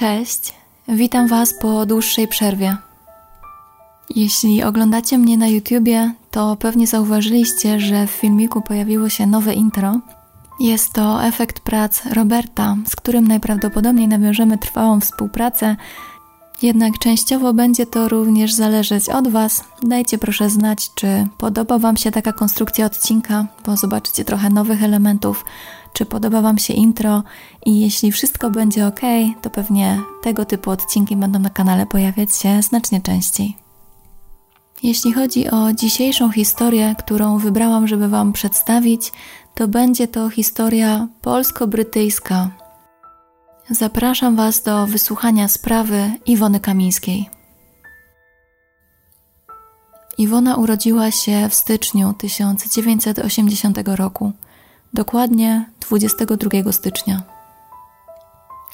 Cześć, witam Was po dłuższej przerwie. Jeśli oglądacie mnie na YouTubie, to pewnie zauważyliście, że w filmiku pojawiło się nowe intro. Jest to efekt prac Roberta, z którym najprawdopodobniej nawiążemy trwałą współpracę. Jednak częściowo będzie to również zależeć od Was. Dajcie proszę znać, czy podoba Wam się taka konstrukcja odcinka, bo zobaczycie trochę nowych elementów czy podoba Wam się intro i jeśli wszystko będzie ok, to pewnie tego typu odcinki będą na kanale pojawiać się znacznie częściej. Jeśli chodzi o dzisiejszą historię, którą wybrałam, żeby Wam przedstawić, to będzie to historia polsko-brytyjska. Zapraszam Was do wysłuchania sprawy Iwony Kamińskiej. Iwona urodziła się w styczniu 1980 roku dokładnie 22 stycznia.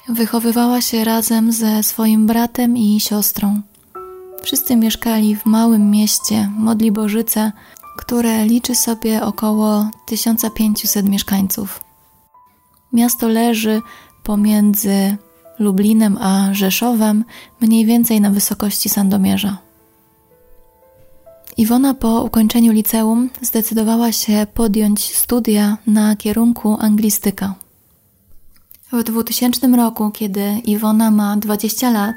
Wychowywała się razem ze swoim bratem i siostrą. Wszyscy mieszkali w małym mieście Modliborzyce, które liczy sobie około 1500 mieszkańców. Miasto leży pomiędzy Lublinem a Rzeszowem, mniej więcej na wysokości Sandomierza. Iwona po ukończeniu liceum zdecydowała się podjąć studia na kierunku anglistyka. W 2000 roku, kiedy Iwona ma 20 lat,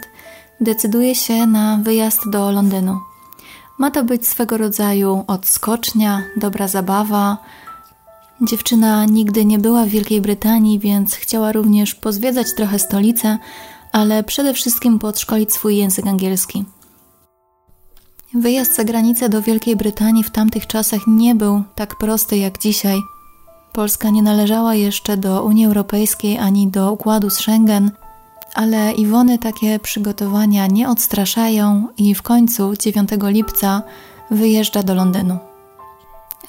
decyduje się na wyjazd do Londynu. Ma to być swego rodzaju odskocznia, dobra zabawa. Dziewczyna nigdy nie była w Wielkiej Brytanii, więc chciała również pozwiedzać trochę stolicę, ale przede wszystkim podszkolić swój język angielski. Wyjazd za granicę do Wielkiej Brytanii w tamtych czasach nie był tak prosty jak dzisiaj. Polska nie należała jeszcze do Unii Europejskiej ani do układu z Schengen, ale Iwony takie przygotowania nie odstraszają i w końcu 9 lipca wyjeżdża do Londynu.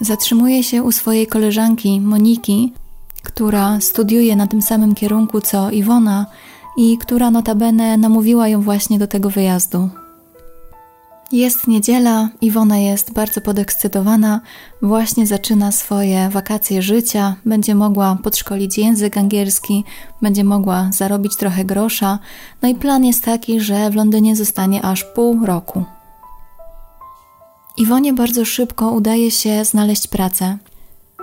Zatrzymuje się u swojej koleżanki Moniki, która studiuje na tym samym kierunku co Iwona i która notabene namówiła ją właśnie do tego wyjazdu. Jest niedziela, Iwona jest bardzo podekscytowana, właśnie zaczyna swoje wakacje życia, będzie mogła podszkolić język angielski, będzie mogła zarobić trochę grosza, no i plan jest taki, że w Londynie zostanie aż pół roku. Iwonie bardzo szybko udaje się znaleźć pracę.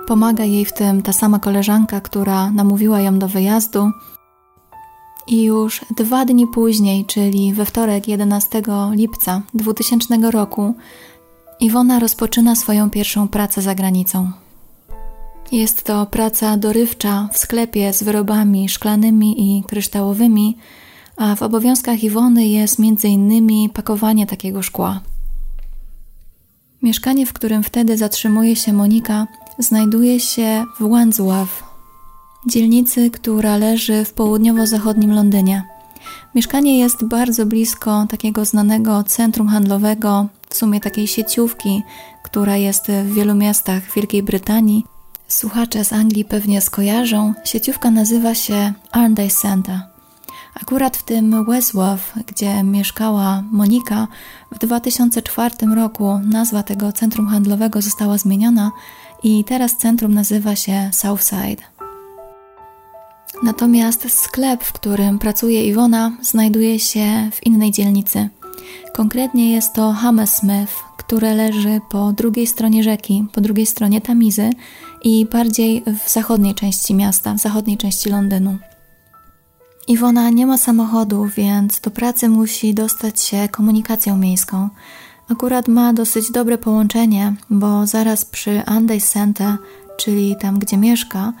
Pomaga jej w tym ta sama koleżanka, która namówiła ją do wyjazdu, i już dwa dni później, czyli we wtorek 11 lipca 2000 roku, Iwona rozpoczyna swoją pierwszą pracę za granicą. Jest to praca dorywcza w sklepie z wyrobami szklanymi i kryształowymi, a w obowiązkach Iwony jest m.in. pakowanie takiego szkła. Mieszkanie, w którym wtedy zatrzymuje się Monika, znajduje się w Wandsworth, dzielnicy, która leży w południowo-zachodnim Londynie. Mieszkanie jest bardzo blisko takiego znanego centrum handlowego, w sumie takiej sieciówki, która jest w wielu miastach Wielkiej Brytanii. Słuchacze z Anglii pewnie skojarzą. Sieciówka nazywa się Arndale Center. Akurat w tym Westworth, gdzie mieszkała Monika, w 2004 roku nazwa tego centrum handlowego została zmieniona i teraz centrum nazywa się Southside. Natomiast sklep, w którym pracuje Iwona, znajduje się w innej dzielnicy. Konkretnie jest to Hammersmith, które leży po drugiej stronie rzeki, po drugiej stronie Tamizy i bardziej w zachodniej części miasta, w zachodniej części Londynu. Iwona nie ma samochodu, więc do pracy musi dostać się komunikacją miejską. Akurat ma dosyć dobre połączenie, bo zaraz przy Andes Center, czyli tam gdzie mieszka,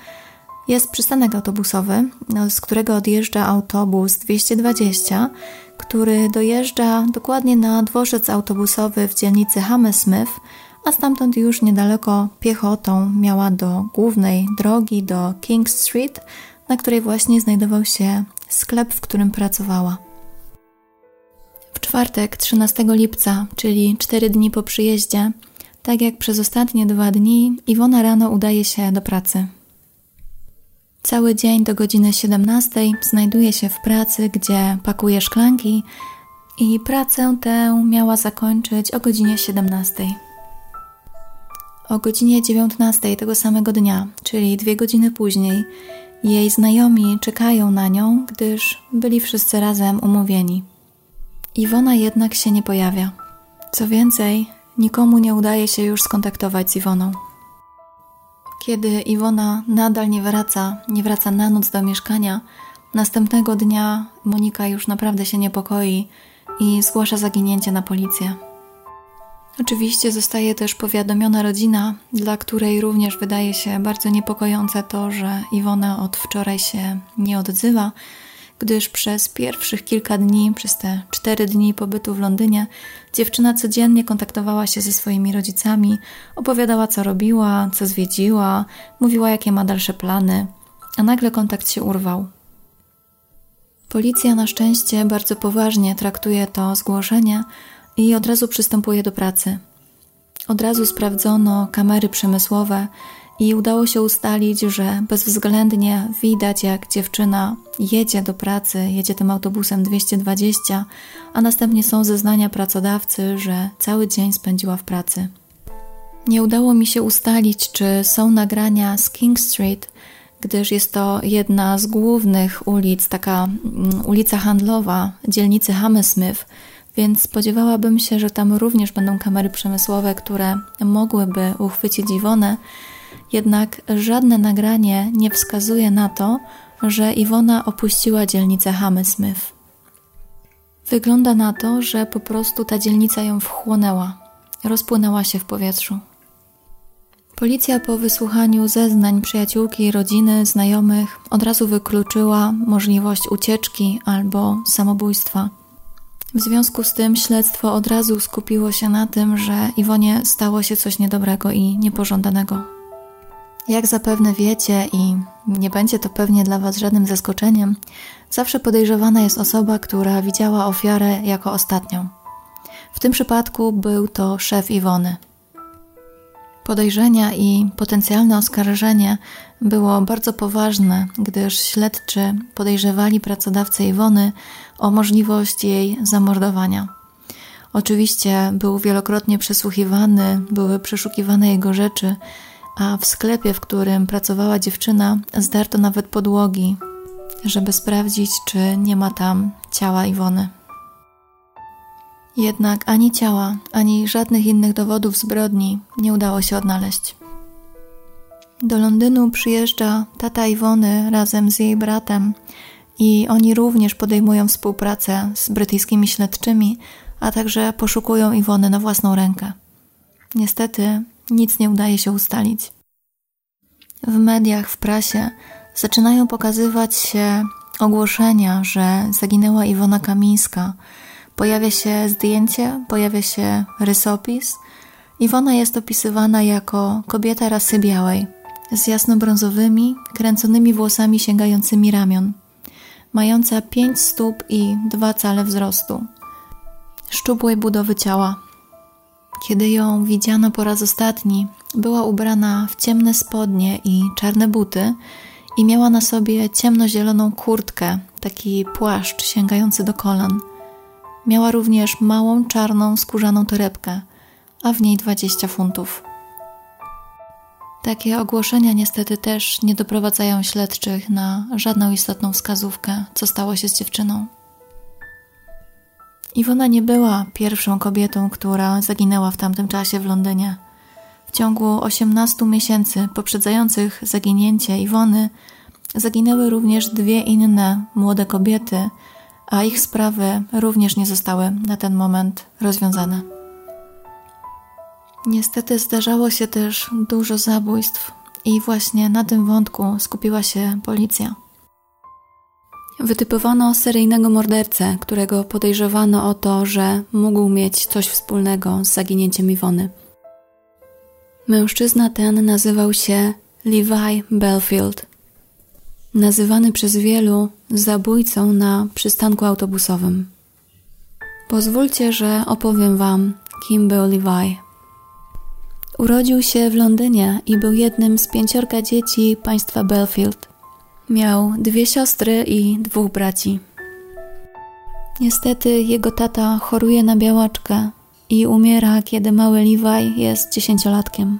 jest przystanek autobusowy, no, z którego odjeżdża autobus 220, który dojeżdża dokładnie na dworzec autobusowy w dzielnicy Hammersmith, a stamtąd już niedaleko piechotą miała do głównej drogi, do King Street, na której właśnie znajdował się sklep, w którym pracowała. W czwartek, 13 lipca, czyli 4 dni po przyjeździe, tak jak przez ostatnie dwa dni, Iwona rano udaje się do pracy. Cały dzień do godziny 17 znajduje się w pracy, gdzie pakuje szklanki i pracę tę miała zakończyć o godzinie 17. O godzinie 19 tego samego dnia, czyli dwie godziny później, Jej znajomi czekają na nią, gdyż byli wszyscy razem umówieni. Iwona jednak się nie pojawia. Co więcej, nikomu nie udaje się już skontaktować z Iwoną. Kiedy Iwona nadal nie wraca, nie wraca na noc do mieszkania, następnego dnia Monika już naprawdę się niepokoi i zgłasza zaginięcie na policję. Oczywiście zostaje też powiadomiona rodzina, dla której również wydaje się bardzo niepokojące to, że Iwona od wczoraj się nie odzywa, gdyż przez pierwszych kilka dni, przez te cztery dni pobytu w Londynie, dziewczyna codziennie kontaktowała się ze swoimi rodzicami, opowiadała co robiła, co zwiedziła, mówiła jakie ma dalsze plany, a nagle kontakt się urwał. Policja na szczęście bardzo poważnie traktuje to zgłoszenie i od razu przystępuje do pracy. Od razu sprawdzono kamery przemysłowe i udało się ustalić, że bezwzględnie widać, jak dziewczyna jedzie do pracy, jedzie tym autobusem 220, a następnie są zeznania pracodawcy, że cały dzień spędziła w pracy. Nie udało mi się ustalić, czy są nagrania z King Street, gdyż jest to jedna z głównych ulic, taka mm, ulica handlowa dzielnicy Hammersmith, więc spodziewałabym się, że tam również będą kamery przemysłowe, które mogłyby uchwycić Iwonę, jednak żadne nagranie nie wskazuje na to, że Iwona opuściła dzielnicę Hammersmith. Wygląda na to, że po prostu ta dzielnica ją wchłonęła, rozpłynęła się w powietrzu. Policja po wysłuchaniu zeznań przyjaciółki, rodziny, znajomych od razu wykluczyła możliwość ucieczki albo samobójstwa. W związku z tym śledztwo od razu skupiło się na tym, że Iwonie stało się coś niedobrego i niepożądanego. Jak zapewne wiecie, i nie będzie to pewnie dla Was żadnym zaskoczeniem, zawsze podejrzewana jest osoba, która widziała ofiarę jako ostatnią. W tym przypadku był to szef Iwony. Podejrzenia i potencjalne oskarżenie było bardzo poważne, gdyż śledczy podejrzewali pracodawcę Iwony o możliwość jej zamordowania. Oczywiście był wielokrotnie przesłuchiwany, były przeszukiwane jego rzeczy, a w sklepie, w którym pracowała dziewczyna, zdarto nawet podłogi, żeby sprawdzić, czy nie ma tam ciała Iwony. Jednak ani ciała, ani żadnych innych dowodów zbrodni nie udało się odnaleźć. Do Londynu przyjeżdża tata Iwony razem z jej bratem i oni również podejmują współpracę z brytyjskimi śledczymi, a także poszukują Iwony na własną rękę. Niestety nic nie udaje się ustalić. W mediach, w prasie zaczynają pokazywać się ogłoszenia, że zaginęła Iwona Kamińska. Pojawia się zdjęcie, pojawia się rysopis. Iwona jest opisywana jako kobieta rasy białej, z jasnobrązowymi, kręconymi włosami sięgającymi ramion, mająca pięć stóp i dwa cale wzrostu, szczupłej budowy ciała, kiedy ją widziano po raz ostatni, była ubrana w ciemne spodnie i czarne buty i miała na sobie ciemnozieloną kurtkę, taki płaszcz sięgający do kolan. Miała również małą czarną skórzaną torebkę, a w niej 20 funtów. Takie ogłoszenia niestety też nie doprowadzają śledczych na żadną istotną wskazówkę, co stało się z dziewczyną. Iwona nie była pierwszą kobietą, która zaginęła w tamtym czasie w Londynie. W ciągu 18 miesięcy poprzedzających zaginięcie Iwony zaginęły również dwie inne młode kobiety, a ich sprawy również nie zostały na ten moment rozwiązane. Niestety zdarzało się też dużo zabójstw, i właśnie na tym wątku skupiła się policja. Wytypowano seryjnego mordercę, którego podejrzewano o to, że mógł mieć coś wspólnego z zaginięciem Iwony. Mężczyzna ten nazywał się Levi Belfield, nazywany przez wielu zabójcą na przystanku autobusowym. Pozwólcie, że opowiem Wam, kim był Levi. Urodził się w Londynie i był jednym z pięciorka dzieci państwa Belfield. Miał dwie siostry i dwóch braci. Niestety jego tata choruje na białaczkę i umiera, kiedy mały Levi jest dziesięciolatkiem.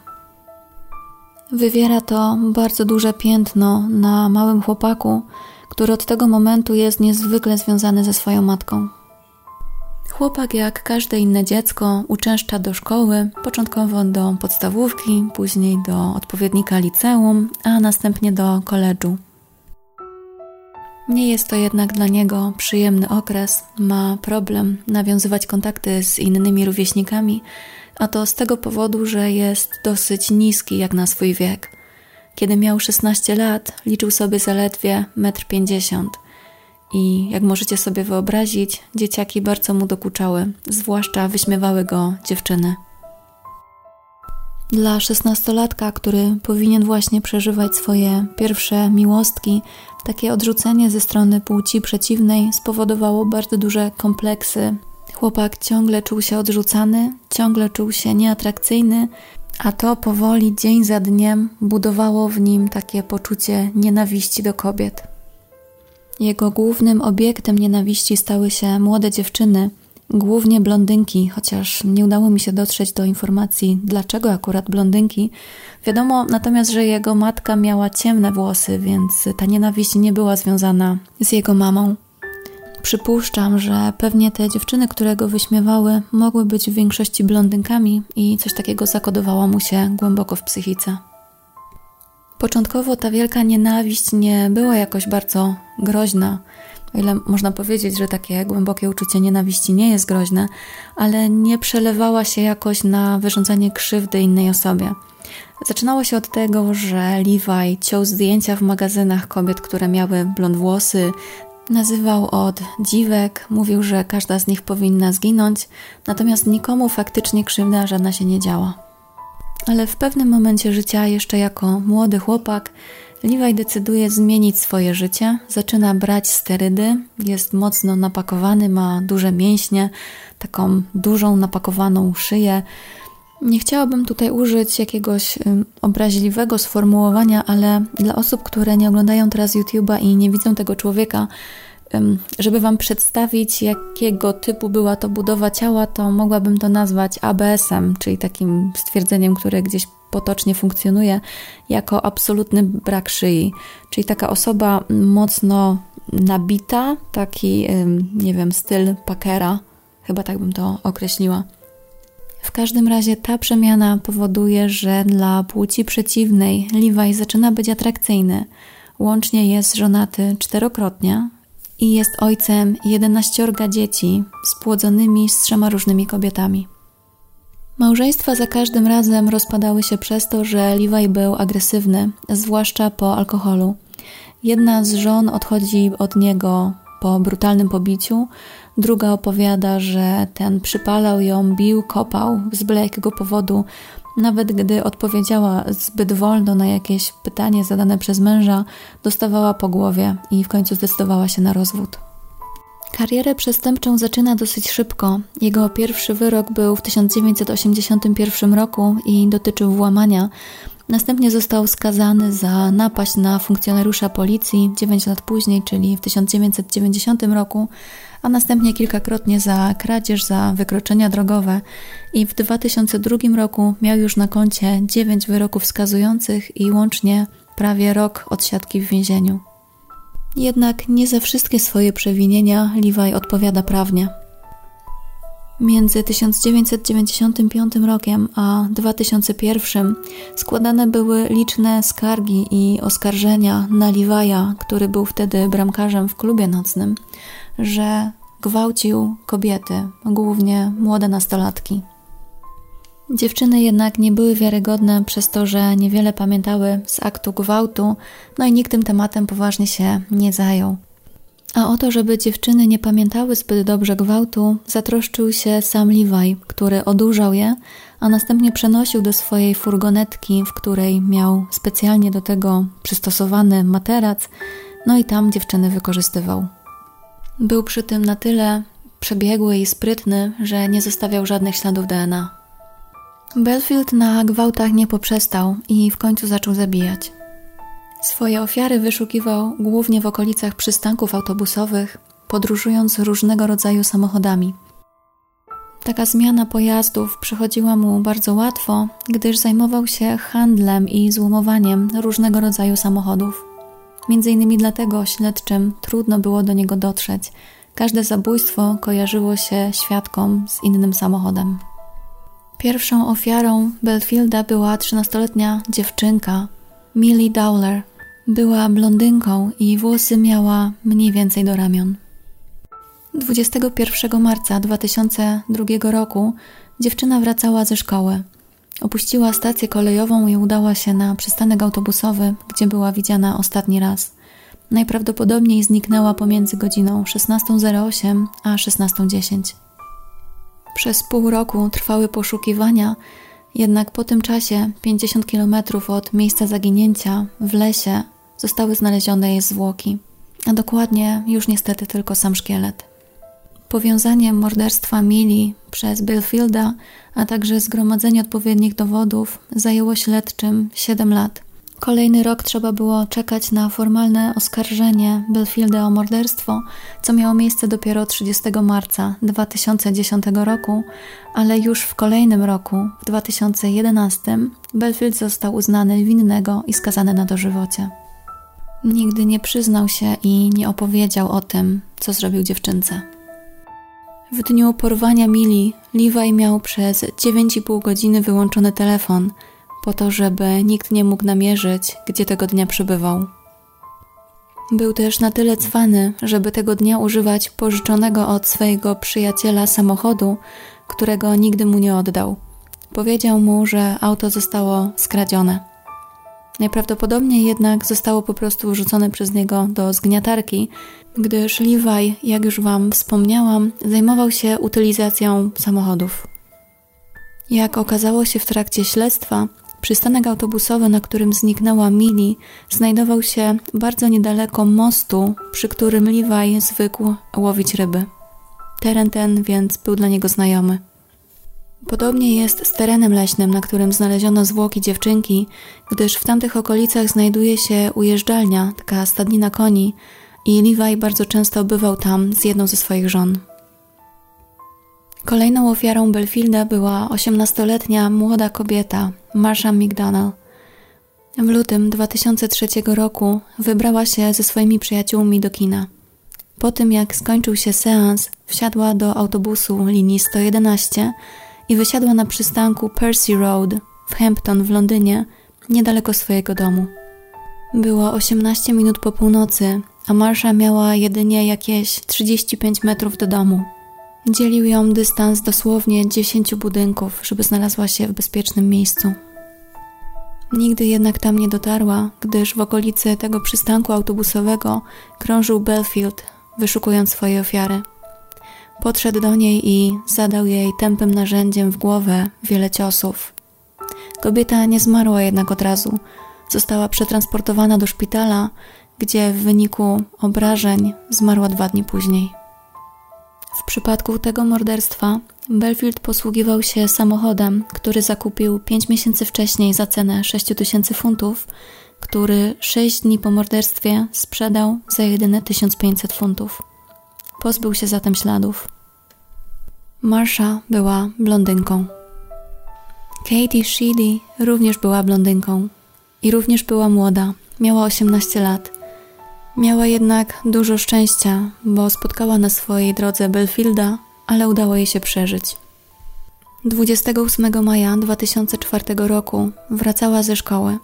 Wywiera to bardzo duże piętno na małym chłopaku, który od tego momentu jest niezwykle związany ze swoją matką. Chłopak, jak każde inne dziecko, uczęszcza do szkoły, początkowo do podstawówki, później do odpowiednika liceum, a następnie do koledżu. Nie jest to jednak dla niego przyjemny okres, ma problem nawiązywać kontakty z innymi rówieśnikami, a to z tego powodu, że jest dosyć niski jak na swój wiek. Kiedy miał 16 lat, liczył sobie zaledwie 1,50 m. I jak możecie sobie wyobrazić, dzieciaki bardzo mu dokuczały, zwłaszcza wyśmiewały go dziewczyny. Dla szesnastolatka, który powinien właśnie przeżywać swoje pierwsze miłostki, takie odrzucenie ze strony płci przeciwnej spowodowało bardzo duże kompleksy. Chłopak ciągle czuł się odrzucany, ciągle czuł się nieatrakcyjny, a to powoli, dzień za dniem, budowało w nim takie poczucie nienawiści do kobiet. Jego głównym obiektem nienawiści stały się młode dziewczyny, głównie blondynki, chociaż nie udało mi się dotrzeć do informacji, dlaczego akurat blondynki. Wiadomo natomiast, że jego matka miała ciemne włosy, więc ta nienawiść nie była związana z jego mamą. Przypuszczam, że pewnie te dziewczyny, które go wyśmiewały, mogły być w większości blondynkami i coś takiego zakodowało mu się głęboko w psychice. Początkowo ta wielka nienawiść nie była jakoś bardzo groźna. O ile można powiedzieć, że takie głębokie uczucie nienawiści nie jest groźne, ale nie przelewała się jakoś na wyrządzanie krzywdy innej osobie. Zaczynało się od tego, że Levi ciął zdjęcia w magazynach kobiet, które miały blond włosy, nazywał od dziwek, mówił, że każda z nich powinna zginąć, natomiast nikomu faktycznie krzywda żadna się nie działa. Ale w pewnym momencie życia, jeszcze jako młody chłopak, Levi decyduje zmienić swoje życie, zaczyna brać sterydy, jest mocno napakowany, ma duże mięśnie, taką dużą napakowaną szyję. Nie chciałabym tutaj użyć jakiegoś obraźliwego sformułowania, ale dla osób, które nie oglądają teraz YouTube'a i nie widzą tego człowieka, żeby Wam przedstawić, jakiego typu była to budowa ciała, to mogłabym to nazwać ABS-em, czyli takim stwierdzeniem, które gdzieś potocznie funkcjonuje jako absolutny brak szyi. Czyli taka osoba mocno nabita, taki, nie wiem, styl Packera, chyba tak bym to określiła. W każdym razie ta przemiana powoduje, że dla płci przeciwnej Levi zaczyna być atrakcyjny. Łącznie jest żonaty czterokrotnie, i jest ojcem jedenaściorga dzieci spłodzonymi z trzema różnymi kobietami. Małżeństwa za każdym razem rozpadały się przez to, że Levi był agresywny, zwłaszcza po alkoholu. Jedna z żon odchodzi od niego po brutalnym pobiciu, druga opowiada, że ten przypalał ją, bił, kopał z byle jakiego powodu, nawet gdy odpowiedziała zbyt wolno na jakieś pytanie zadane przez męża, dostawała po głowie i w końcu zdecydowała się na rozwód. Karierę przestępczą zaczyna dosyć szybko. Jego pierwszy wyrok był w 1981 roku i dotyczył włamania. Następnie został skazany za napaść na funkcjonariusza policji 9 lat później, czyli w 1990 roku, a następnie kilkakrotnie za kradzież, za wykroczenia drogowe i w 2002 roku miał już na koncie 9 wyroków skazujących i łącznie prawie rok odsiadki w więzieniu. Jednak nie za wszystkie swoje przewinienia Levi odpowiada prawnie. Między 1995 rokiem a 2001 składane były liczne skargi i oskarżenia na Levi'a, który był wtedy bramkarzem w klubie nocnym, że gwałcił kobiety, głównie młode nastolatki. Dziewczyny jednak nie były wiarygodne przez to, że niewiele pamiętały z aktu gwałtu, no i nikt tym tematem poważnie się nie zajął. A o to, żeby dziewczyny nie pamiętały zbyt dobrze gwałtu, zatroszczył się sam Levi, który odurzał je, a następnie przenosił do swojej furgonetki, w której miał specjalnie do tego przystosowany materac, no i tam dziewczyny wykorzystywał. Był przy tym na tyle przebiegły i sprytny, że nie zostawiał żadnych śladów DNA. Belfield na gwałtach nie poprzestał i w końcu zaczął zabijać. Swoje ofiary wyszukiwał głównie w okolicach przystanków autobusowych, podróżując różnego rodzaju samochodami. Taka zmiana pojazdów przychodziła mu bardzo łatwo, gdyż zajmował się handlem i złomowaniem różnego rodzaju samochodów. Między innymi dlatego śledczym trudno było do niego dotrzeć. Każde zabójstwo kojarzyło się świadkom z innym samochodem. Pierwszą ofiarą Belfielda była 13-letnia dziewczynka Millie Dowler. Była blondynką i włosy miała mniej więcej do ramion. 21 marca 2002 roku dziewczyna wracała ze szkoły. Opuściła stację kolejową i udała się na przystanek autobusowy, gdzie była widziana ostatni raz. Najprawdopodobniej zniknęła pomiędzy godziną 16.08 a 16.10. Przez pół roku trwały poszukiwania, jednak po tym czasie, 50 km od miejsca zaginięcia, w lesie, zostały znalezione jej zwłoki, a dokładnie już niestety tylko sam szkielet. Powiązanie morderstwa Mili przez Billfielda, a także zgromadzenie odpowiednich dowodów zajęło śledczym 7 lat. Kolejny rok trzeba było czekać na formalne oskarżenie Belfielda o morderstwo, co miało miejsce dopiero 30 marca 2010 roku, ale już w kolejnym roku, w 2011, Belfield został uznany winnego i skazany na dożywocie. Nigdy nie przyznał się i nie opowiedział o tym, co zrobił dziewczynce. W dniu porwania Mili, Levi miał przez 9,5 godziny wyłączony telefon – po to, żeby nikt nie mógł namierzyć, gdzie tego dnia przebywał. Był też na tyle cwany, żeby tego dnia używać pożyczonego od swojego przyjaciela samochodu, którego nigdy mu nie oddał. Powiedział mu, że auto zostało skradzione. Najprawdopodobniej jednak zostało po prostu wrzucone przez niego do zgniatarki, gdyż Levi, jak już Wam wspomniałam, zajmował się utylizacją samochodów. Jak okazało się w trakcie śledztwa, Przystanek autobusowy, na którym zniknęła Mili, znajdował się bardzo niedaleko mostu, przy którym Levi zwykł łowić ryby. Teren ten więc był dla niego znajomy. Podobnie jest z terenem leśnym, na którym znaleziono zwłoki dziewczynki, gdyż w tamtych okolicach znajduje się ujeżdżalnia, taka stadnina koni, i Levi bardzo często bywał tam z jedną ze swoich żon. Kolejną ofiarą Belfielda była 18-letnia młoda kobieta, Marsha McDonald. W lutym 2003 roku wybrała się ze swoimi przyjaciółmi do kina. Po tym jak skończył się seans, wsiadła do autobusu linii 111 i wysiadła na przystanku Percy Road w Hampton w Londynie, niedaleko swojego domu. Było 18 minut po północy, a Marsha miała jedynie jakieś 35 metrów do domu. Dzielił ją dystans dosłownie dziesięciu budynków, żeby znalazła się w bezpiecznym miejscu. Nigdy jednak tam nie dotarła, gdyż w okolicy tego przystanku autobusowego krążył Belfield, wyszukując swojej ofiary. Podszedł do niej i zadał jej tępym narzędziem w głowę wiele ciosów. Kobieta nie zmarła jednak od razu. Została przetransportowana do szpitala, gdzie w wyniku obrażeń zmarła dwa dni później. W przypadku tego morderstwa Belfield posługiwał się samochodem, który zakupił 5 miesięcy wcześniej za cenę 6 tysięcy funtów, który 6 dni po morderstwie sprzedał za jedyne 1500 funtów. Pozbył się zatem śladów. Marsha była blondynką. Katie Sheedy również była blondynką i również była młoda, miała 18 lat. Miała jednak dużo szczęścia, bo spotkała na swojej drodze Belfielda, ale udało jej się przeżyć. 28 maja 2004 roku wracała ze szkoły.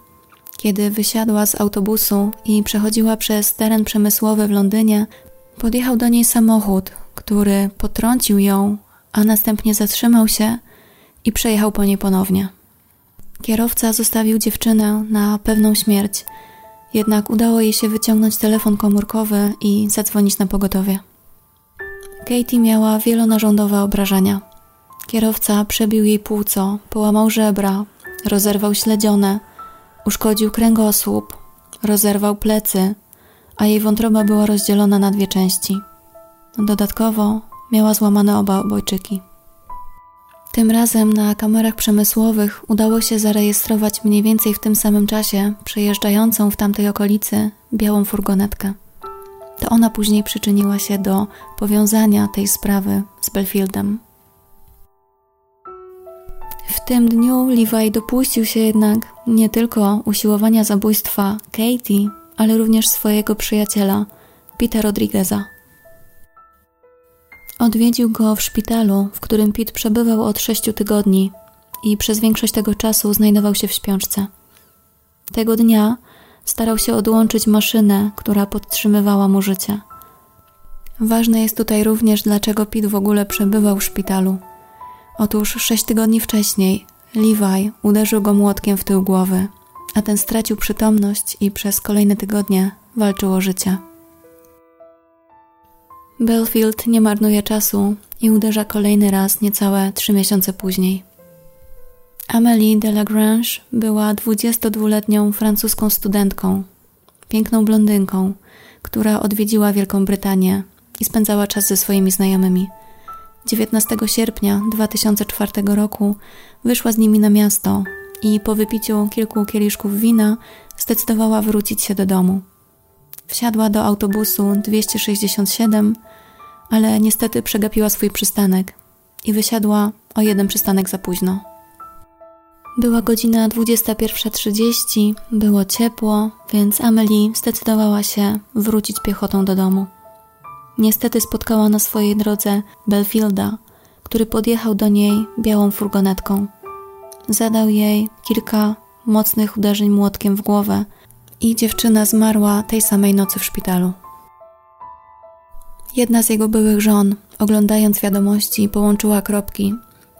Kiedy wysiadła z autobusu i przechodziła przez teren przemysłowy w Londynie, podjechał do niej samochód, który potrącił ją, a następnie zatrzymał się i przejechał po niej ponownie. Kierowca zostawił dziewczynę na pewną śmierć – jednak udało jej się wyciągnąć telefon komórkowy i zadzwonić na pogotowie. Katie miała wielonarządowe obrażenia. Kierowca przebił jej płuco, połamał żebra, rozerwał śledzione, uszkodził kręgosłup, rozerwał plecy, a jej wątroba była rozdzielona na dwie części. Dodatkowo miała złamane oba obojczyki. Tym razem na kamerach przemysłowych udało się zarejestrować mniej więcej w tym samym czasie przejeżdżającą w tamtej okolicy białą furgonetkę. To ona później przyczyniła się do powiązania tej sprawy z Belfieldem. W tym dniu Levi dopuścił się jednak nie tylko usiłowania zabójstwa Katie, ale również swojego przyjaciela, Pita Rodrigueza. Odwiedził go w szpitalu, w którym Pete przebywał od sześciu tygodni i przez większość tego czasu znajdował się w śpiączce. Tego dnia starał się odłączyć maszynę, która podtrzymywała mu życie. Ważne jest tutaj również, dlaczego Pete w ogóle przebywał w szpitalu. Otóż sześć tygodni wcześniej Levi uderzył go młotkiem w tył głowy, a ten stracił przytomność i przez kolejne tygodnie walczył o życie. Belfield nie marnuje czasu i uderza kolejny raz niecałe trzy miesiące później. Amélie de Lagrange była 22-letnią francuską studentką, piękną blondynką, która odwiedziła Wielką Brytanię i spędzała czas ze swoimi znajomymi. 19 sierpnia 2004 roku wyszła z nimi na miasto i po wypiciu kilku kieliszków wina zdecydowała wrócić się do domu. Wsiadła do autobusu 267, ale niestety przegapiła swój przystanek i wysiadła o jeden przystanek za późno. Była godzina 21.30, było ciepło, więc Amelie zdecydowała się wrócić piechotą do domu. Niestety spotkała na swojej drodze Belfielda, który podjechał do niej białą furgonetką. Zadał jej kilka mocnych uderzeń młotkiem w głowę i dziewczyna zmarła tej samej nocy w szpitalu. Jedna z jego byłych żon, oglądając wiadomości, połączyła kropki.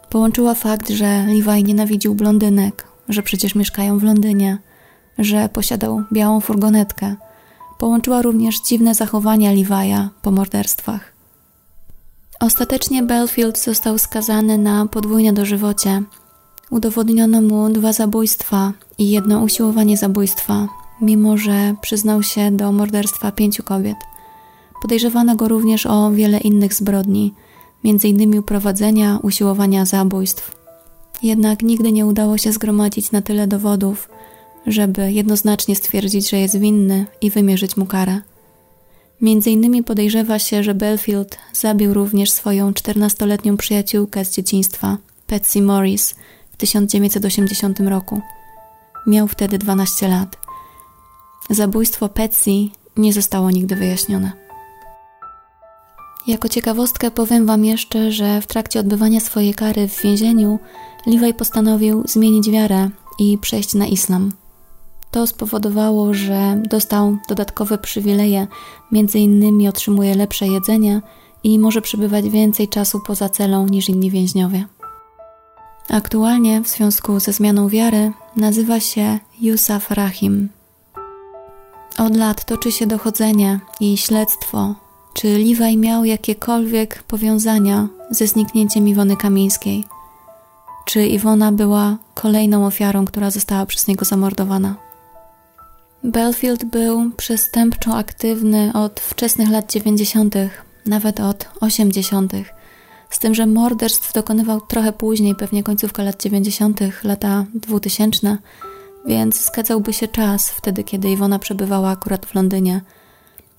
Połączyła fakt, że Levi nienawidził blondynek, że przecież mieszkają w Londynie, że posiadał białą furgonetkę. Połączyła również dziwne zachowania Levi'a po morderstwach. Ostatecznie Belfield został skazany na podwójne dożywocie. Udowodniono mu dwa zabójstwa i jedno usiłowanie zabójstwa, mimo że przyznał się do morderstwa pięciu kobiet. Podejrzewano go również o wiele innych zbrodni, m.in. uprowadzenia, usiłowania zabójstw. Jednak nigdy nie udało się zgromadzić na tyle dowodów, żeby jednoznacznie stwierdzić, że jest winny i wymierzyć mu karę. Między innymi podejrzewa się, że Belfield zabił również swoją 14-letnią przyjaciółkę z dzieciństwa, Patsy Morris, w 1980 roku. Miał wtedy 12 lat. Zabójstwo Patsy nie zostało nigdy wyjaśnione. Jako ciekawostkę powiem Wam jeszcze, że w trakcie odbywania swojej kary w więzieniu Levi postanowił zmienić wiarę i przejść na islam. To spowodowało, że dostał dodatkowe przywileje, między innymi otrzymuje lepsze jedzenie i może przebywać więcej czasu poza celą niż inni więźniowie. Aktualnie w związku ze zmianą wiary nazywa się Yusuf Rahim. Od lat toczy się dochodzenie i śledztwo czy Liwaj miał jakiekolwiek powiązania ze zniknięciem Iwony Kamińskiej? Czy Iwona była kolejną ofiarą, która została przez niego zamordowana? Belfield był przestępczo aktywny od wczesnych lat 90., nawet od 80., z tym, że morderstw dokonywał trochę później, pewnie końcówka lat 90., lata 2000, więc zgadzałby się czas wtedy, kiedy Iwona przebywała akurat w Londynie –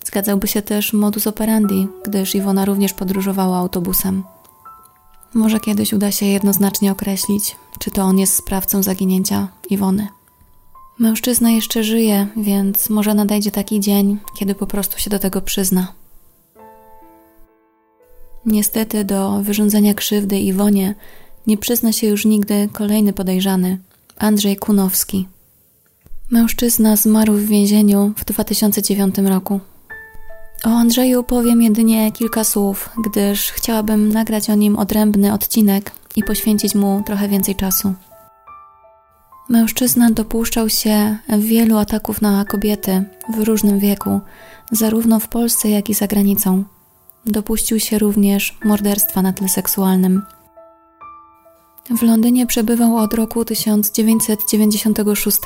Zgadzałby się też modus operandi, gdyż Iwona również podróżowała autobusem. Może kiedyś uda się jednoznacznie określić, czy to on jest sprawcą zaginięcia Iwony. Mężczyzna jeszcze żyje, więc może nadejdzie taki dzień, kiedy po prostu się do tego przyzna. Niestety do wyrządzenia krzywdy Iwonie nie przyzna się już nigdy kolejny podejrzany, Andrzej Kunowski. Mężczyzna zmarł w więzieniu w 2009 roku. O Andrzeju powiem jedynie kilka słów, gdyż chciałabym nagrać o nim odrębny odcinek i poświęcić mu trochę więcej czasu. Mężczyzna dopuszczał się wielu ataków na kobiety w różnym wieku, zarówno w Polsce, jak i za granicą. Dopuścił się również morderstwa na tle seksualnym. W Londynie przebywał od roku 1996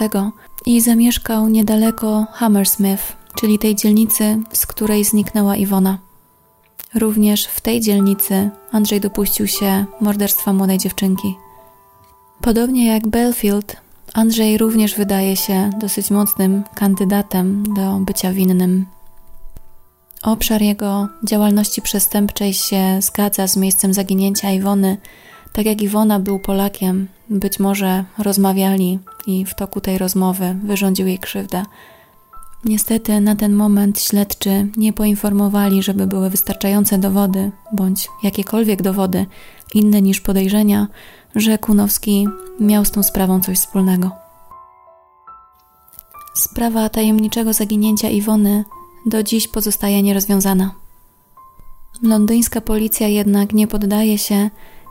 i zamieszkał niedaleko Hammersmith, czyli tej dzielnicy, z której zniknęła Iwona. Również w tej dzielnicy Andrzej dopuścił się morderstwa młodej dziewczynki. Podobnie jak Belfield, Andrzej również wydaje się dosyć mocnym kandydatem do bycia winnym. Obszar jego działalności przestępczej się zgadza z miejscem zaginięcia Iwony, Tak jak Iwona był Polakiem, być może rozmawiali i w toku tej rozmowy wyrządził jej krzywdę. Niestety na ten moment śledczy nie poinformowali, żeby były wystarczające dowody, bądź jakiekolwiek dowody inne niż podejrzenia, że Kunowski miał z tą sprawą coś wspólnego. Sprawa tajemniczego zaginięcia Iwony do dziś pozostaje nierozwiązana. Londyńska policja jednak nie poddaje się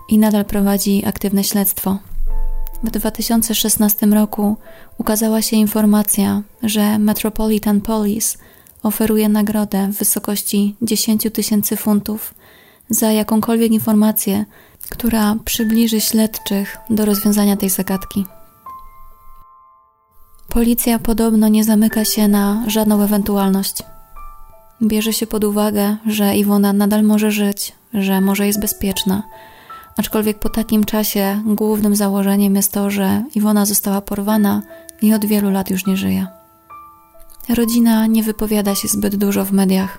i nadal prowadzi aktywne śledztwo. W 2016 roku ukazała się informacja, że Metropolitan Police oferuje nagrodę w wysokości 10 tysięcy funtów za jakąkolwiek informację, która przybliży śledczych do rozwiązania tej zagadki. Policja podobno nie zamyka się na żadną ewentualność. Bierze się pod uwagę, że Iwona nadal może żyć, że może jest bezpieczna. Aczkolwiek po takim czasie głównym założeniem jest to, że Iwona została porwana i od wielu lat już nie żyje. Rodzina nie wypowiada się zbyt dużo w mediach.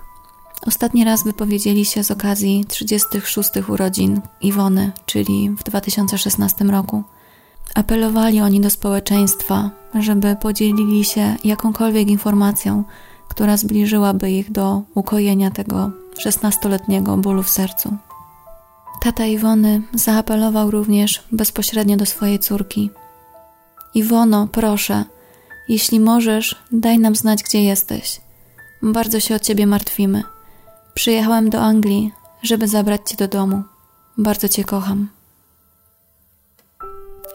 Ostatni raz wypowiedzieli się z okazji 36 urodzin Iwony, czyli w 2016 roku. Apelowali oni do społeczeństwa, żeby podzielili się jakąkolwiek informacją, która zbliżyłaby ich do ukojenia tego 16-letniego bólu w sercu. Tata Iwony zaapelował również bezpośrednio do swojej córki. Iwono, proszę, jeśli możesz, daj nam znać, gdzie jesteś. Bardzo się o ciebie martwimy. Przyjechałem do Anglii, żeby zabrać cię do domu. Bardzo cię kocham.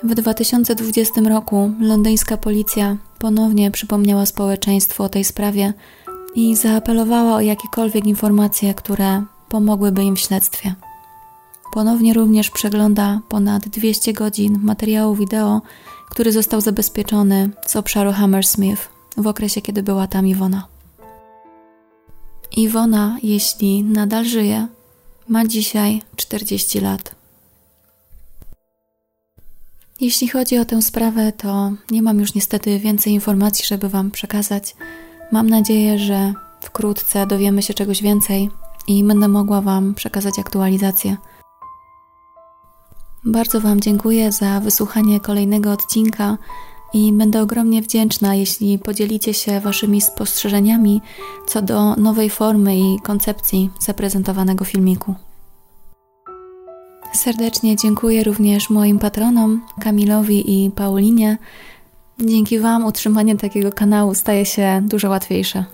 W 2020 roku londyńska policja ponownie przypomniała społeczeństwu o tej sprawie i zaapelowała o jakiekolwiek informacje, które pomogłyby im w śledztwie. Ponownie również przegląda ponad 200 godzin materiału wideo, który został zabezpieczony z obszaru Hammersmith w okresie, kiedy była tam Iwona. Iwona, jeśli nadal żyje, ma dzisiaj 40 lat. Jeśli chodzi o tę sprawę, to nie mam już niestety więcej informacji, żeby Wam przekazać. Mam nadzieję, że wkrótce dowiemy się czegoś więcej i będę mogła Wam przekazać aktualizację. Bardzo Wam dziękuję za wysłuchanie kolejnego odcinka i będę ogromnie wdzięczna, jeśli podzielicie się Waszymi spostrzeżeniami co do nowej formy i koncepcji zaprezentowanego filmiku. Serdecznie dziękuję również moim patronom Kamilowi i Paulinie. Dzięki Wam utrzymanie takiego kanału staje się dużo łatwiejsze.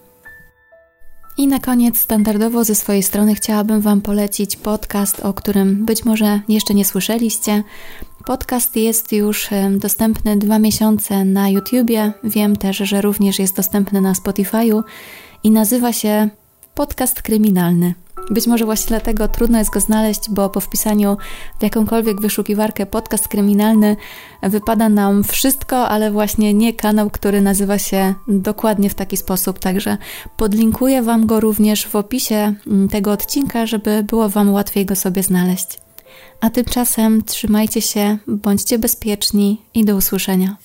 I na koniec, standardowo ze swojej strony, chciałabym Wam polecić podcast, o którym być może jeszcze nie słyszeliście. Podcast jest już dostępny dwa miesiące na YouTubie. Wiem też, że również jest dostępny na Spotify'u i nazywa się Podcast Kryminalny. Być może właśnie dlatego trudno jest go znaleźć, bo po wpisaniu w jakąkolwiek wyszukiwarkę podcast kryminalny wypada nam wszystko, ale właśnie nie kanał, który nazywa się dokładnie w taki sposób. Także podlinkuję Wam go również w opisie mm, tego odcinka, żeby było Wam łatwiej go sobie znaleźć. A tymczasem trzymajcie się, bądźcie bezpieczni i do usłyszenia.